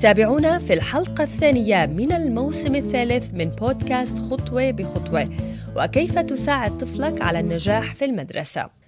تابعونا في الحلقة الثانية من الموسم الثالث من بودكاست خطوة بخطوة. وكيف تساعد طفلك على النجاح في المدرسة؟